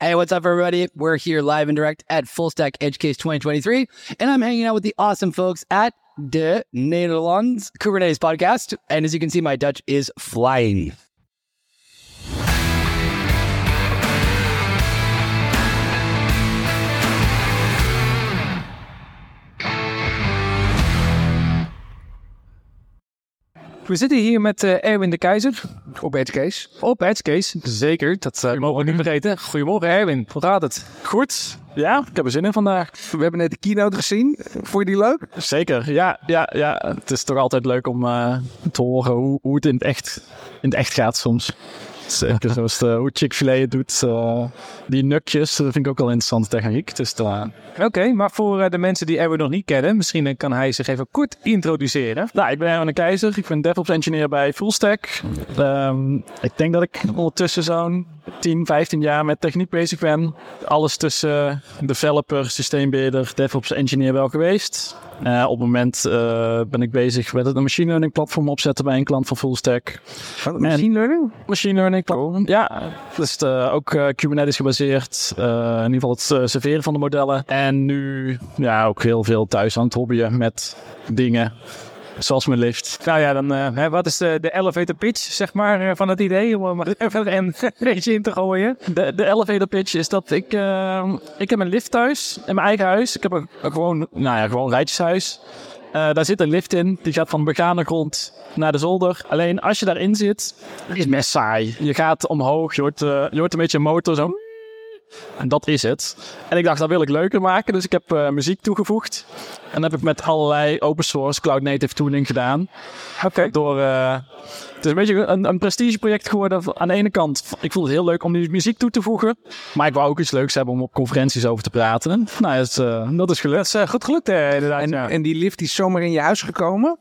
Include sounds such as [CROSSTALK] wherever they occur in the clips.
Hey, what's up, everybody? We're here live and direct at Full Stack Edge Case 2023, and I'm hanging out with the awesome folks at De Nederlands Kubernetes podcast. And as you can see, my Dutch is flying. We zitten hier met uh, Erwin de Keizer. Op Edgecase. Op Edgecase, zeker. Dat uh, mogen we niet vergeten. Goedemorgen Erwin, hoe gaat het? Goed. Ja, ik heb er zin in vandaag. We hebben net de keynote gezien. Vond je die leuk? Zeker, ja. ja, ja. Het is toch altijd leuk om uh, te horen hoe, hoe het in het, echt, in het echt gaat soms. Zeker zoals de, hoe Chick-fil-A het doet. Uh, die nukjes, dat vind ik ook wel interessante techniek. Dus. Oké, okay, maar voor uh, de mensen die Erwin nog niet kennen, misschien kan hij zich even kort introduceren. Nou, ik ben Erwin de Keizer. Ik ben DevOps engineer bij Fullstack. Um, ik denk dat ik ondertussen zo'n 10, 15 jaar met techniek bezig ben. Alles tussen developer, systeembeheerder, DevOps engineer wel geweest. Uh, op het moment uh, ben ik bezig met een machine learning platform opzetten bij een klant van Fullstack. Wat, machine learning? Machine learning platform. Ja, dus uh, ook Kubernetes gebaseerd. in ieder geval het serveren van de modellen. En nu ja, ook heel veel thuis aan het hobbyen met dingen. Zoals mijn lift. Nou ja, dan uh, wat is de, elevator pitch, zeg maar, uh, van het idee? Om er even een [LAUGHS] beetje in te gooien. De, de elevator pitch is dat ik, uh, ik heb een lift thuis, in mijn eigen huis. Ik heb een, gewoon, nou ja, gewoon rijtjeshuis. daar zit een lift in, die gaat van begane grond naar de zolder. Alleen als je daarin zit, is het best saai. Je gaat omhoog, je hoort, je hoort een beetje een motor zo... En dat is het. En ik dacht, dat wil ik leuker maken. Dus ik heb uh, muziek toegevoegd. En dat heb ik met allerlei open source cloud native tooling gedaan. Oké. Door, uh, het is een beetje een, een prestigeproject geworden. Aan de ene kant, ik vond het heel leuk om die muziek toe te voegen. Maar ik wou ook iets leuks hebben om op conferenties over te praten. Nou, dat, uh, dat is gelukt. Is goed gelukt, hè, inderdaad. En, ja. en die lift is zomaar in je huis gekomen?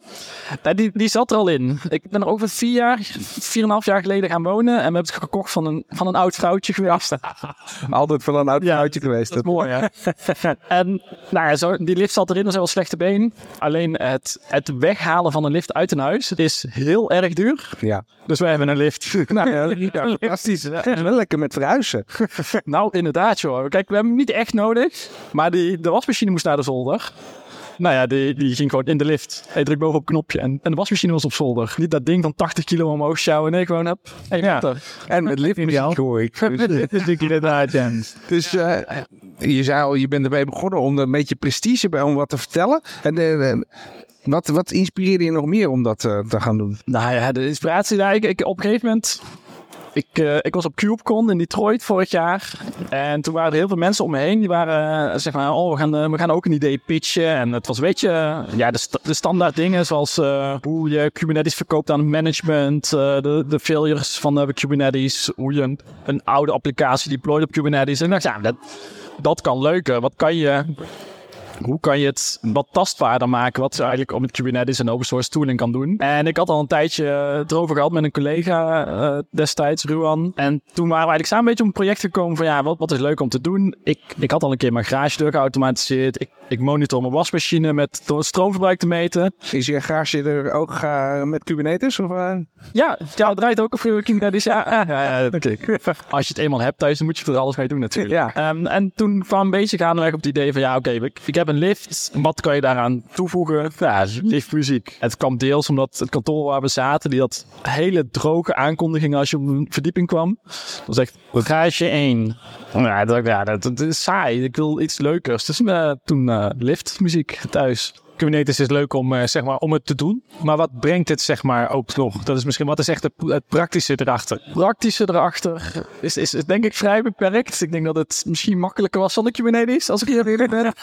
Nou, die, die zat er al in. Ik ben er over vier jaar, vier en een half jaar geleden gaan wonen. En we hebben het gekocht van een, van een oud vrouwtje geweest. [LAUGHS] Altijd van een oud ja, vrouwtje geweest. Dat is mooi, ja. [LAUGHS] en nou ja, zo, die lift zat erin, dat is wel slechte been. Alleen het, het weghalen van een lift uit een huis is heel erg duur. Ja. Dus wij hebben een lift. [LAUGHS] nou, ja, [LAUGHS] fantastisch. Wel lekker met verhuizen. [LAUGHS] nou, inderdaad, joh. Kijk, we hebben hem niet echt nodig. Maar die, de wasmachine moest naar de zolder. Nou ja, die, die ging gewoon in de lift. Hij drukt bovenop een knopje en, en de wasmachine was op zolder. Niet dat ding van 80 kilo omhoog sjouwen. Nee, gewoon heb. Hey, ja. En met liftmuziek hoor ik. [LAUGHS] Dus, inderdaad, Jens. [LAUGHS] Dus uh, je zei al, je bent erbij begonnen om er een beetje prestige bij om wat te vertellen. En uh, wat, wat inspireerde je nog meer om dat uh, te gaan doen? Nou ja, de inspiratie, nou, ik, ik, op een gegeven moment ik, uh, ik was op CubeCon in Detroit vorig jaar. En toen waren er heel veel mensen om me heen. Die waren, uh, zeg maar, oh, we gaan, uh, we gaan ook een idee pitchen. En het was, weet je, ja, de, st de standaard dingen zoals hoe je Kubernetes verkoopt aan management. de, de failures van Kubernetes. Hoe je een, een, oude applicatie deployt op Kubernetes. En ik dacht, ja, dat, dat kan leuker. Wat kan je hoe kan je het wat tastbaarder maken wat ze eigenlijk op met Kubernetes en open source tooling kan doen. En ik had al een tijdje het erover gehad met een collega uh, destijds, Ruan. En toen waren we eigenlijk samen een beetje op een project gekomen van ja, wat, wat is leuk om te doen. Ik, ik had al een keer mijn garage deur geautomatiseerd. Ik, ik monitor mijn wasmachine met door het stroomverbruik te meten. Is je garage er ook uh, met Kubernetes? Of, uh? Ja, ja, het draait ook op Kubernetes. Ja, ja, ja, ja okay. [LAUGHS] Als je het eenmaal hebt thuis, dan moet je er alles mee doen natuurlijk. Ja. Um, en toen kwam een beetje gaandeweg op het idee van ja, oké, okay, ik, ik heb een lift. Wat kan je daaraan toevoegen? Ja, liftmuziek. Het kwam deels omdat het kantoor waar we zaten, die had hele droge aankondigingen als je op een verdieping kwam. Dat was echt garage 1. Ja, dat, ja, dat, dat is saai. Ik wil iets leukers. Dus uh, toen uh, liftmuziek thuis. Kubernetes is leuk om, uh, zeg maar, om het te doen. Maar wat brengt het zeg maar, ook nog? Dat is misschien wat is echt het, het praktische erachter. Het praktische erachter is, is, is, denk ik vrij beperkt. Ik denk dat het misschien makkelijker was zonder Kubernetes, als ik hier eerlijk ben.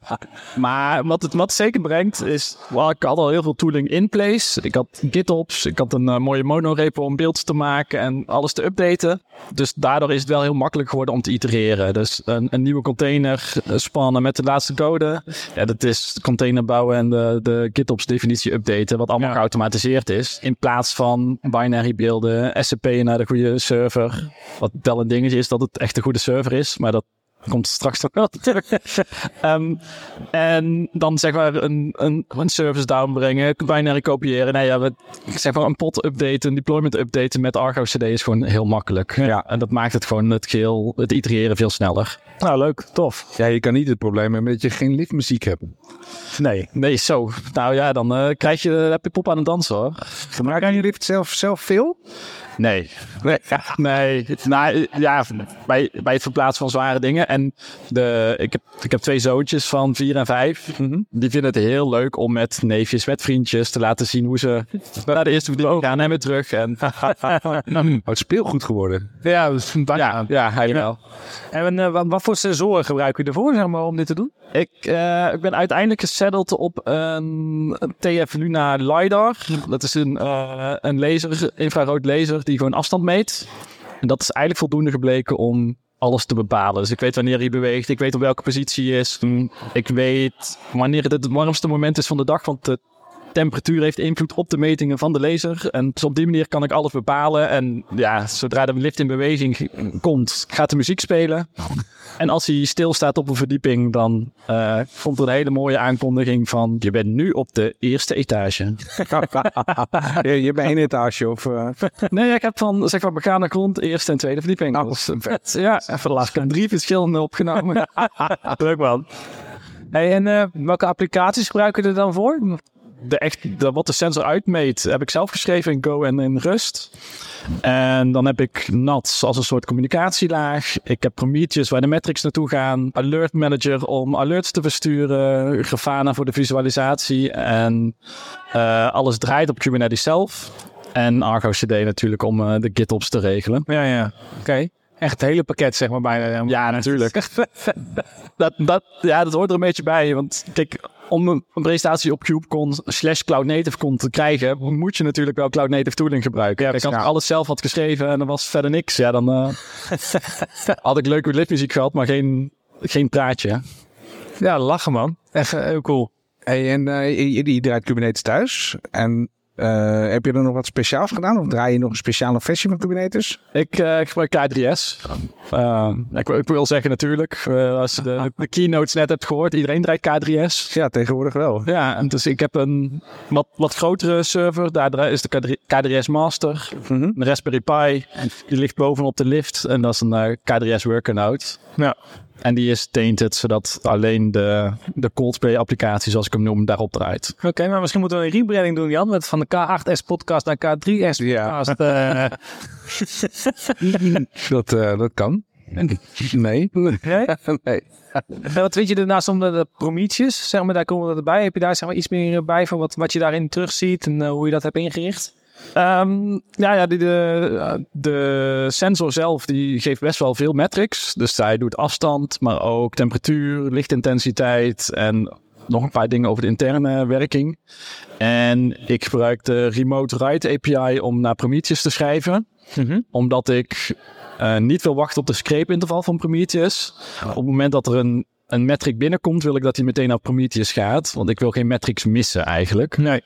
[LAUGHS] maar wat het wat zeker brengt is, well, ik had al heel veel tooling in place. Ik had GitOps, ik had een uh, mooie monorepo om beelds te maken en alles te updaten. Dus daardoor is het wel heel makkelijk geworden om te itereren. Dus een, een nieuwe container spannen met de laatste code. Ja, dat is container en de, de GitOps definitie updaten, wat allemaal ja. geautomatiseerd is. In plaats van binary beelden, SCP naar de goede server. Wat wel een dingetje is dat het echt een goede server is, maar dat komt straks nog wel terug. [LAUGHS] Ehm, en dan zeg maar een, een, een service downbrengen, binary kopiëren. Nee, ja, we, zeg maar een pot updaten, een deployment updaten met Argo CD is gewoon heel makkelijk. Ja. En dat maakt het gewoon het geheel, het itereren veel sneller. Nou, leuk. Tof. Ja, je kan niet het probleem hebben dat je geen liftmuziek hebt. Nee, nee, zo. Nou ja, dan eh, krijg je, heb je pop aan het dansen hoor. Gebruik je lift zelf, zelf veel? Nee. Nee. nee. Nou, ja, bij, bij het verplaatsen van zware dingen. En de, ik, heb, ik heb twee zoontjes van vier en vijf. Die vinden het heel leuk om met neefjes, met vriendjes te laten zien hoe ze naar de eerste verdieping gaan en weer terug. En, [LAUGHS] Oh, het speelgoed geworden. Ja, een ja, ja, helemaal. En eh, wat, voor sensoren gebruik je ervoor zeg maar, om dit te doen? Ik, eh, ik ben uiteindelijk gesaddeld op een, een TF Luna LiDAR. Dat is een, eh, een laser, infrarood laser die gewoon afstand meet. En dat is eigenlijk voldoende gebleken om alles te bepalen. Dus ik weet wanneer hij beweegt, ik weet op welke positie hij is. Ik weet wanneer het het warmste moment is van de dag, want de temperatuur heeft invloed op de metingen van de laser. En dus op die manier kan ik alles bepalen. En ja, zodra de lift in beweging komt, gaat de muziek spelen. En als hij stilstaat op een verdieping, dan eh, komt er een hele mooie aankondiging van... Je bent nu op de eerste etage. [LAUGHS] je, je hebt één etage of... eh, Nee, ik heb van zeg maar begane grond, eerste en tweede verdieping. Dus, vet. Ja, even. Ik heb drie verschillende opgenomen. [LAUGHS] Leuk man. Hey, en eh, welke applicaties gebruik je er dan voor? De echt, de, wat de sensor uitmeet, heb ik zelf geschreven in Go en in Rust. En dan heb ik NATS als een soort communicatielaag. Ik heb Prometheus waar de metrics naartoe gaan. Alert Manager om alerts te versturen. Grafana voor de visualisatie. En eh, alles draait op Kubernetes zelf. En Argo CD natuurlijk om eh, de GitOps te regelen. Ja, ja. Oké. Echt het hele pakket, zeg maar, bijna. Ja, [LAUGHS] natuurlijk. dat, dat, ja, dat hoort er een beetje bij. Want kijk, om een, een presentatie op KubeCon slash Cloud Native Con te krijgen, moet je natuurlijk wel Cloud Native tooling gebruiken. Kijk, als ik alles zelf had geschreven en er was verder niks, ja, dan eh, [LAUGHS] had ik leuke liftmuziek gehad, maar geen, geen praatje. Ja, lachen man. Echt eh, heel cool. Hey, en eh, je, je draait Kubernetes thuis. En eh, heb je er nog wat speciaals gedaan? Of draai je nog een speciale versie van Kubernetes? Ik, eh, ik gebruik K3S. Eh, ik, wil- ik wil zeggen natuurlijk, als je de, [LAUGHS] de keynotes net hebt gehoord, iedereen draait K3S. Ja, tegenwoordig wel. Ja, en dus ik heb een wat, wat grotere server. Daar is de K3, K3S Master. Mhm. Een Raspberry Pi. Die ligt bovenop de lift. En dat is een eh, K3S Workout. Ja. En die is tainted, zodat alleen de, de Coldplay applicatie, zoals ik hem noem, daarop draait. Oké, maar misschien moeten we een rebranding doen, Jan. Met van de K8S podcast naar K3S Ja. podcast. [LAUGHS] eh. Dat, eh, dat kan. Nee. nee? nee. En wat vind je ernaast om de, de Prometheus? Zeg maar, daar komen we erbij. Heb je daar zeg maar, iets meer bij van wat, wat je daarin terugziet en eh, hoe je dat hebt ingericht? Ehm, ja, ja die, de, de sensor zelf die geeft best wel veel metrics. Dus hij doet afstand, maar ook temperatuur, lichtintensiteit en nog een paar dingen over de interne werking. En ik gebruik de Remote Write API om naar Prometheus te schrijven. Omdat ik eh, niet wil wachten op de scrape-interval van Prometheus. Op het moment dat er een, een metric binnenkomt, wil ik dat hij meteen naar Prometheus gaat. Want ik wil geen metrics missen eigenlijk. Nee.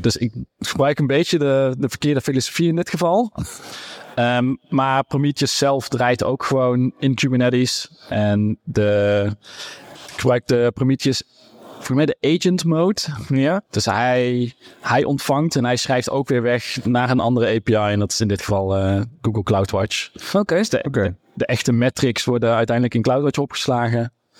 Dus ik gebruik een beetje de, de verkeerde filosofie in dit geval. Ehm, maar Prometheus zelf draait ook gewoon in Kubernetes. En de, ik gebruik de Prometheus voor mij de agent mode. Ja? Dus hij, hij ontvangt en hij schrijft ook weer weg naar een andere API. En dat is in dit geval eh, Google CloudWatch. Oké. Dus de, Oké. de echte metrics worden uiteindelijk in CloudWatch opgeslagen.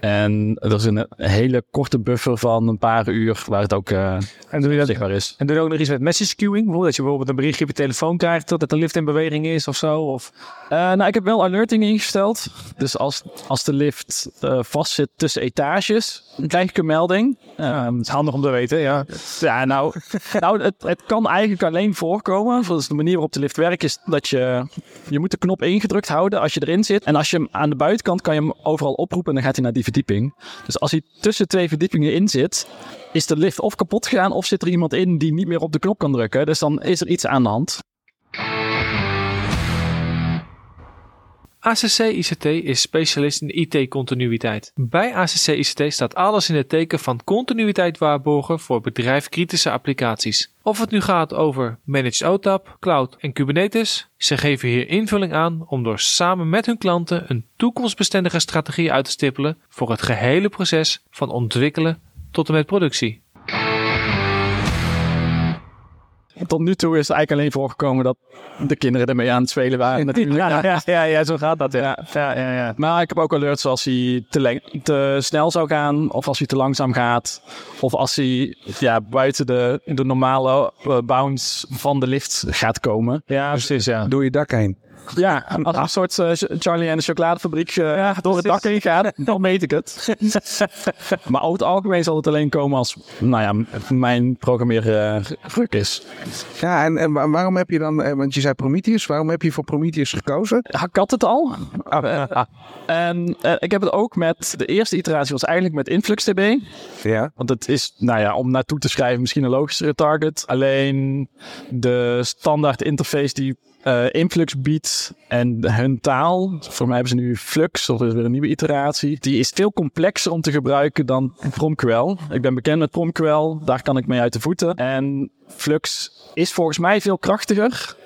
En er is een hele korte buffer van een paar uur waar het ook eh, En doe je dat, zichtbaar is. en doe je ook nog iets met message queuing? Bijvoorbeeld dat je bijvoorbeeld een berichtje op je telefoon krijgt totdat de lift in beweging is of zo? Of... Eh, nou, ik heb wel alerting ingesteld. Dus als, als de lift eh vast zit tussen etages, dan krijg ik een melding. Ehm, Het is handig om te weten, ja. ja, nou, nou het, het kan eigenlijk alleen voorkomen. Dus de manier waarop de lift werkt is dat je... Je moet de knop ingedrukt houden als je erin zit. En als je hem aan de buitenkant kan je hem overal oproepen en dan gaat hij naar die verdieping. Dus als hij tussen twee verdiepingen in zit, is de lift of kapot gegaan of zit er iemand in die niet meer op de knop kan drukken. Dus dan is er iets aan de hand. ACC ICT is specialist in IT-continuïteit. Bij ACC ICT staat alles in het teken van continuïteit waarborgen voor bedrijfkritische applicaties. Of het nu gaat over Managed OTAP, Cloud en Kubernetes, ze geven hier invulling aan om door samen met hun klanten een toekomstbestendige strategie uit te stippelen voor het gehele proces van ontwikkelen tot en met productie. Tot nu toe is het eigenlijk alleen voorgekomen dat de kinderen ermee aan het spelen waren. Natuurlijk. Ja, ja, ja, ja, zo gaat dat. Ja. Ja, ja, ja. Maar ik heb ook alerts als hij te, te snel zou gaan, of als hij te langzaam gaat, of als hij ja, buiten de, de normale eh, bounce van de lift gaat komen. ja precies, ja. Door je dak heen. [LAUGHS] Ja, als een soort eh, Charlie en de chocoladefabriek eh, door het dak heen gaat, [LAUGHS] dan meet ik het. [LAUGHS] maar over het algemeen zal het alleen komen als nou ja, mijn programmeerruk is. Ja, en, en wa- waarom heb je dan, eh, want je zei Prometheus, waarom heb je voor Prometheus gekozen? Ik had het al. En eh, ik heb het ook met, de eerste iteratie was eigenlijk met InfluxDB. Ja. Want het is, nou ja, om naartoe te schrijven misschien een logischere target. Alleen de standaard interface die eh, Influx biedt en hun taal, voor mij hebben ze nu Flux, of is weer een nieuwe iteratie, die is veel complexer om te gebruiken dan PromQL. Ik ben bekend met PromQL, daar kan ik mee uit de voeten. En Flux is volgens mij veel krachtiger,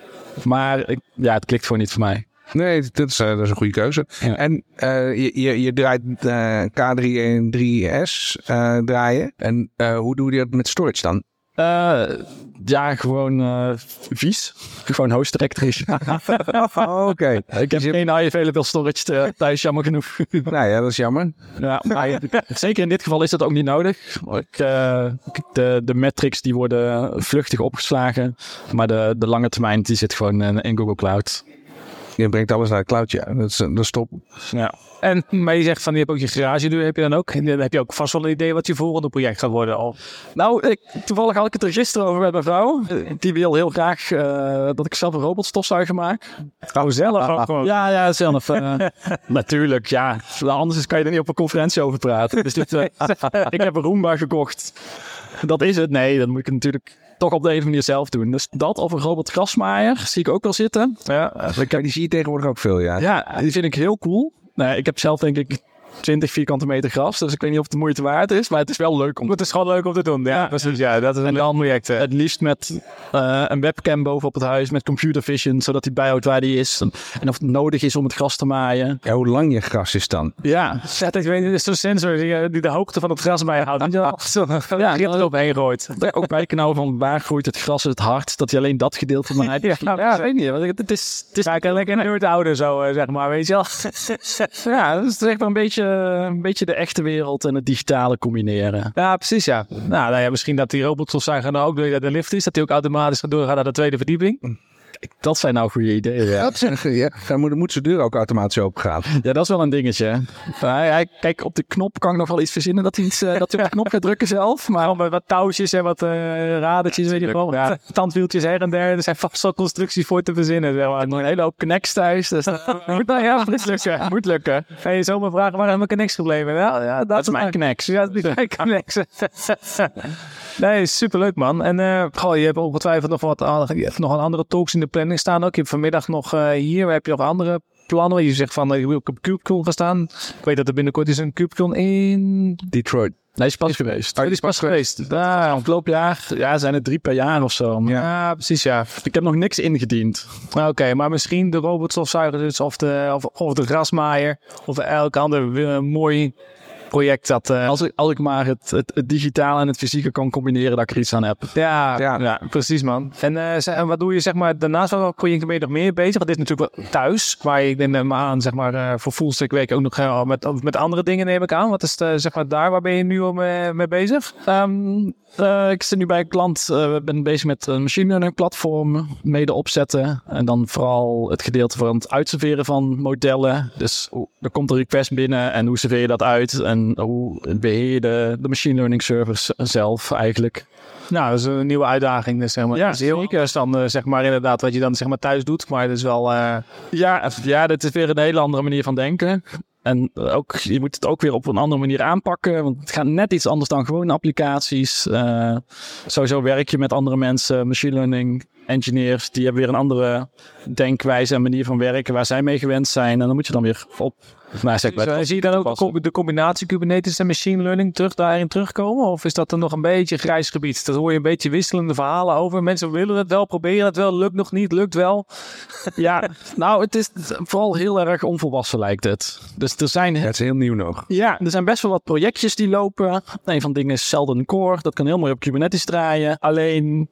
maar ik, ja, het klikt gewoon niet voor mij. Nee, dat is, eh, dat is een goede keuze. Ja. En eh, je, je, je draait eh, K3 en 3S eh, draaien. En hoe doe je dat met storage dan? Eh, ja, gewoon eh, vies. Gewoon host. Oh, [LAUGHS] Oké. Ik heb geen high available storage eh, thuis, jammer genoeg. [LAUGHS] Nou ja, dat is jammer. ja, maar zeker in dit geval is dat ook niet nodig. Ik, de, de metrics die worden vluchtig opgeslagen, maar de, de lange termijn die zit gewoon in Google Cloud. Je brengt alles naar de cloud, ja. Dat is, dat is top. Ja. En, maar je zegt van, je hebt ook je garage deur, heb je dan ook? En dan heb je ook vast wel een idee wat je volgende project gaat worden. Al. Nou, ik, toevallig had ik het er gisteren over met mijn vrouw. Die wil heel graag eh, dat ik zelf een robotstofzuiger maak. Oh, zelf ook gewoon. Ja, ja, zelf. eh, [LAUGHS] natuurlijk, ja. Anders kan je er niet op een conferentie over praten. Dus dit, eh, [LAUGHS] ik heb een Roomba gekocht. Dat is het. Nee, dan moet ik natuurlijk toch op de een manier zelf doen. Dus dat of een robot grasmaaier zie ik ook wel zitten. Ja. Die zie je tegenwoordig ook veel, ja. Ja, die vind ik heel cool. Nee, ik heb zelf denk ik 20 vierkante meter gras. Dus ik weet niet of het de moeite waard is. Maar het is wel leuk om Het is gewoon leuk om te doen. Ja, precies. Ja, dat is een leuk project. hè. Het liefst met eh, een webcam bovenop het huis, met computer vision, zodat hij bijhoudt waar die is. En, of het nodig is om het gras te maaien. Ja, hoe lang je gras is dan? Ja, Ja, ik weet, het is zo'n sensor die, eh, die de hoogte van het gras bijhoudt. Je? Zo'n ja, grip erop heen gooit. ook bijknauwen van waar groeit het gras het hard, dat hij alleen dat gedeelte van [LAUGHS] Ja, ja, ik weet niet. want Het is, het is, Ja, ik lekker een houden zo, eh, zeg maar, weet je wel. [LAUGHS] ja, het is echt wel een beetje, een beetje de echte wereld en het digitale combineren. Ja, precies, ja. Nou, nou ja, misschien dat die robotstofzuiger dan ook door de lift is. Dat hij ook automatisch gaat doorgaan naar de tweede verdieping. Dat zijn nou goede ideeën. Ja. Dat zeg ja. Dan moet, moet zijn deur ook automatisch open gaan. Ja, dat is wel een dingetje. Maar hij, kijk, op de knop kan ik nog wel iets verzinnen dat hij, iets, eh, dat hij op de knop gaat drukken zelf. Maar Gewoon met wat touwtjes en wat eh radertjes, weet je wel. Ja. Tandwieltjes her en der. Er zijn vast wel constructies voor te verzinnen, zeg maar. nog een hele hoop connects thuis. Dus dat [LAUGHS] moet, nou ja, moet lukken. Moet lukken. Ga je zomaar vragen, waar zijn mijn connects gebleven? Ja, ja, Dat is mijn connects. Ja, dat is mijn connects. [LAUGHS] nee, superleuk man. En eh, goh, je hebt ongetwijfeld nog wat andere, je hebt nog een andere talks in de planning staan ook. Je hebt vanmiddag nog eh, hier, heb je nog andere plannen? Je zegt van, eh, je wil op CubeCon gaan staan. Ik weet dat er binnenkort is een CubeCon in... Detroit. Nee, is pas geweest. Oh, is pas geweest. Ja, afgelopen jaar ja, zijn het drie per jaar of zo. Maar Ja, precies ja. Ik heb nog niks ingediend. Nou, Oké, maar misschien de robotstofzuiger dus, of de, of, of de grasmaaier of elk ander eh, mooi project dat... eh, Als ik, als ik maar het, het, het digitale en het fysieke kan combineren, dat ik er iets aan heb. Ja, Ja. ja. precies man. En, eh, ze- en wat doe je zeg maar daarnaast projecten ben je nog meer bezig? Want dit is natuurlijk wel thuis, waar ik neem me aan, zeg maar eh, voor fullstack werk ook nog met, met andere dingen neem ik aan. Wat is de, zeg maar daar, waar ben je nu al mee, mee bezig? Ehm, eh, ik zit nu bij een klant, eh ben bezig met een machine learning platform, mede opzetten. En dan vooral het gedeelte van het uitserveren van modellen. Dus er komt een request binnen en hoe serveer je dat uit? En hoe beheer je de, de machine learning servers zelf eigenlijk? Nou, dat is een nieuwe uitdaging. Dus, zeg maar. Ja, dat zeker. dan eh, zeg maar inderdaad wat je dan zeg maar thuis doet. Maar het is wel... eh, Ja, ja, dat is weer een hele andere manier van denken. En ook, je moet het ook weer op een andere manier aanpakken. Want het gaat net iets anders dan gewone applicaties. Eh, sowieso werk je met andere mensen. Machine learning engineers, die hebben weer een andere denkwijze en manier van werken waar zij mee gewend zijn. En dan moet je dan weer op. Nou, zeg maar, zie je dan ook de co- de combinatie Kubernetes en machine learning terug daarin terugkomen? Of is dat er nog een beetje grijs gebied? Dat hoor je een beetje wisselende verhalen over. Mensen willen het wel, proberen het wel, lukt nog niet, lukt wel. [LAUGHS] Ja, nou, het is vooral heel erg onvolwassen lijkt het. Dus er zijn Het is heel nieuw nog. Ja, er zijn best wel wat projectjes die lopen. Een van de dingen is Sheldon Core. Dat kan heel mooi op Kubernetes draaien. Alleen,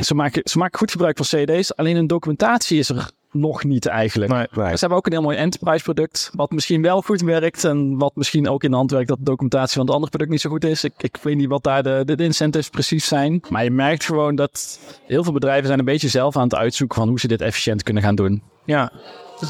ze maken, ze maken goed gebruik van CD's. Alleen een documentatie is er nog niet eigenlijk. Nee. Ze hebben ook een heel mooi enterprise product. Wat misschien wel goed werkt. En wat misschien ook in de hand werkt dat de documentatie van het andere product niet zo goed is. Ik, ik weet niet wat daar de, de incentives precies zijn. Maar je merkt gewoon dat heel veel bedrijven zijn een beetje zelf aan het uitzoeken van hoe ze dit efficiënt kunnen gaan doen. Ja.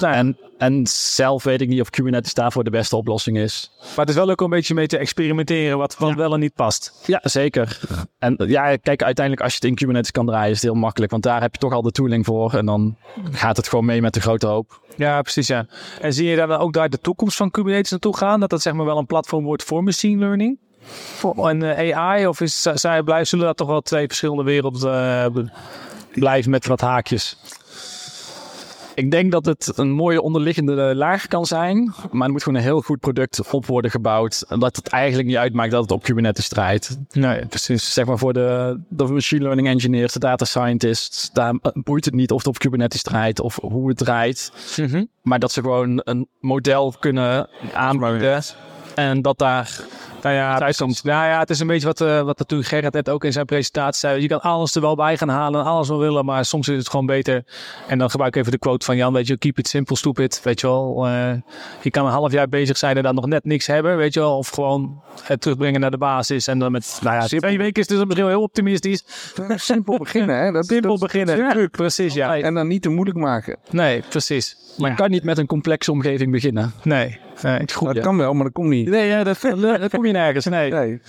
En, en zelf weet ik niet of Kubernetes daarvoor de beste oplossing is. maar het is wel ook een beetje mee te experimenteren wat, wat wel en niet past. Ja, zeker. En ja, kijk, uiteindelijk als je het in Kubernetes kan draaien, is het heel makkelijk. Want daar heb je toch al de tooling voor. En dan gaat het gewoon mee met de grote hoop. Ja, precies ja. En zie je dan ook daar de toekomst van Kubernetes naartoe gaan? Dat dat zeg maar wel een platform wordt voor machine learning? Voor, en eh, AI? Of is, zij zullen dat toch wel twee verschillende werelden eh, blijven met wat haakjes? Ik denk dat het een mooie onderliggende laag kan zijn. Maar er moet gewoon een heel goed product op worden gebouwd. En dat het eigenlijk niet uitmaakt dat het op Kubernetes draait. Nee, zeg maar voor de, de machine learning engineers, de data scientists, daar boeit het niet of het op Kubernetes draait of hoe het draait. Maar dat ze gewoon een model kunnen aanbieden. En dat daar Nou ja, nou ja, het is een beetje wat, eh, wat natuurlijk Gerrit net ook in zijn presentatie zei. Je kan alles er wel bij gaan halen, alles wel willen, maar soms is het gewoon beter. En dan gebruik ik even de quote van Jan, weet je, keep it simple, stupid. Weet je wel, eh, je kan een half jaar bezig zijn en dan nog net niks hebben, weet je wel. Of gewoon het terugbrengen naar de basis. En dan met, nou ja, twee weken is dus misschien wel heel optimistisch. Simpel [LAUGHS] beginnen, hè? Dat, Simpel dat- beginnen, Ja. precies, ja. En dan niet te moeilijk maken. Nee, precies. Maar je kan niet met een complexe omgeving beginnen. Nee, nee. Goed, Dat kan wel, maar dat komt niet. Nee, ja, dat, dat kom je nergens. Nee. Nee.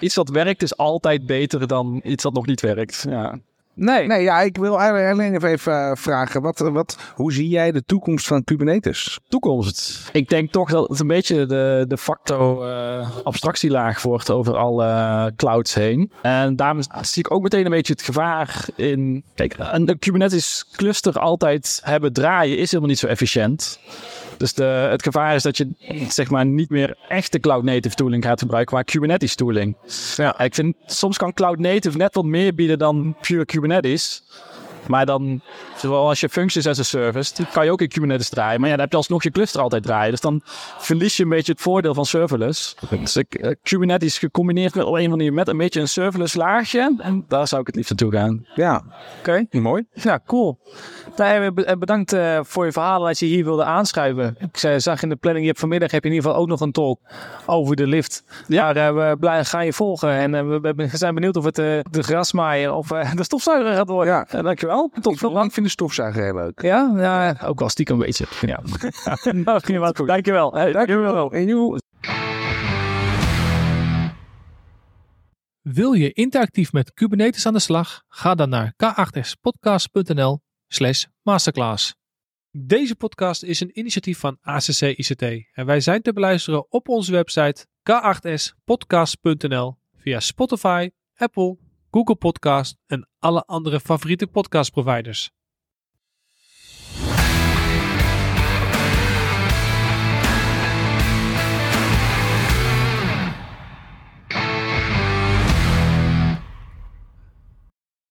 Iets dat werkt is altijd beter dan iets dat nog niet werkt. Ja. Nee. nee, ja, ik wil alleen even, eh, vragen. Wat, wat, hoe zie jij de toekomst van Kubernetes? Toekomst. Ik denk toch dat het een beetje de, de facto eh, abstractielaag wordt over alle clouds heen. En daarom zie ik ook meteen een beetje het gevaar in... Kijk, een Kubernetes cluster altijd hebben draaien is helemaal niet zo efficiënt. Dus de, het gevaar is dat je zeg maar niet meer echte cloud native tooling gaat gebruiken, maar Kubernetes tooling. Ja, ik vind soms kan cloud native net wat meer bieden dan pure Kubernetes. Maar dan, zoals je functions as a service, die kan je ook in Kubernetes draaien. Maar ja, dan heb je alsnog je cluster altijd draaien. Dus dan verlies je een beetje het voordeel van serverless. Dus ik, eh, Kubernetes gecombineerd met op een andere manier met een beetje een serverless laagje. En daar zou ik het liefst naartoe gaan. Ja, Oké. mooi. Ja, cool. Nou, ja, be- bedankt eh, voor je verhaal dat je hier wilde aanschuiven. Ik zei- zag in de planning, je hebt vanmiddag heb je in ieder geval ook nog een talk over de lift. Ja. Eh, we blij, gaan je volgen en eh, we, we zijn benieuwd of het eh, de grasmaaier of eh, [LAUGHS] de stofzuiger gaat worden. Ja. Eh, dankjewel. Tot Ik vind- ik vind de stofzuiger heel leuk. Ja, ja, ook wel stiekem een beetje. Ja. [LAUGHS] nou, ging wat. Dankjewel. Hey, dankjewel. En joe, Wil je interactief met Kubernetes aan de slag? Ga dan naar k8spodcast.nl slash masterclass. Deze podcast is een initiatief van ACC ICT en wij zijn te beluisteren op onze website k8spodcast.nl via Spotify, Apple, Google Podcast en alle andere favoriete podcastproviders.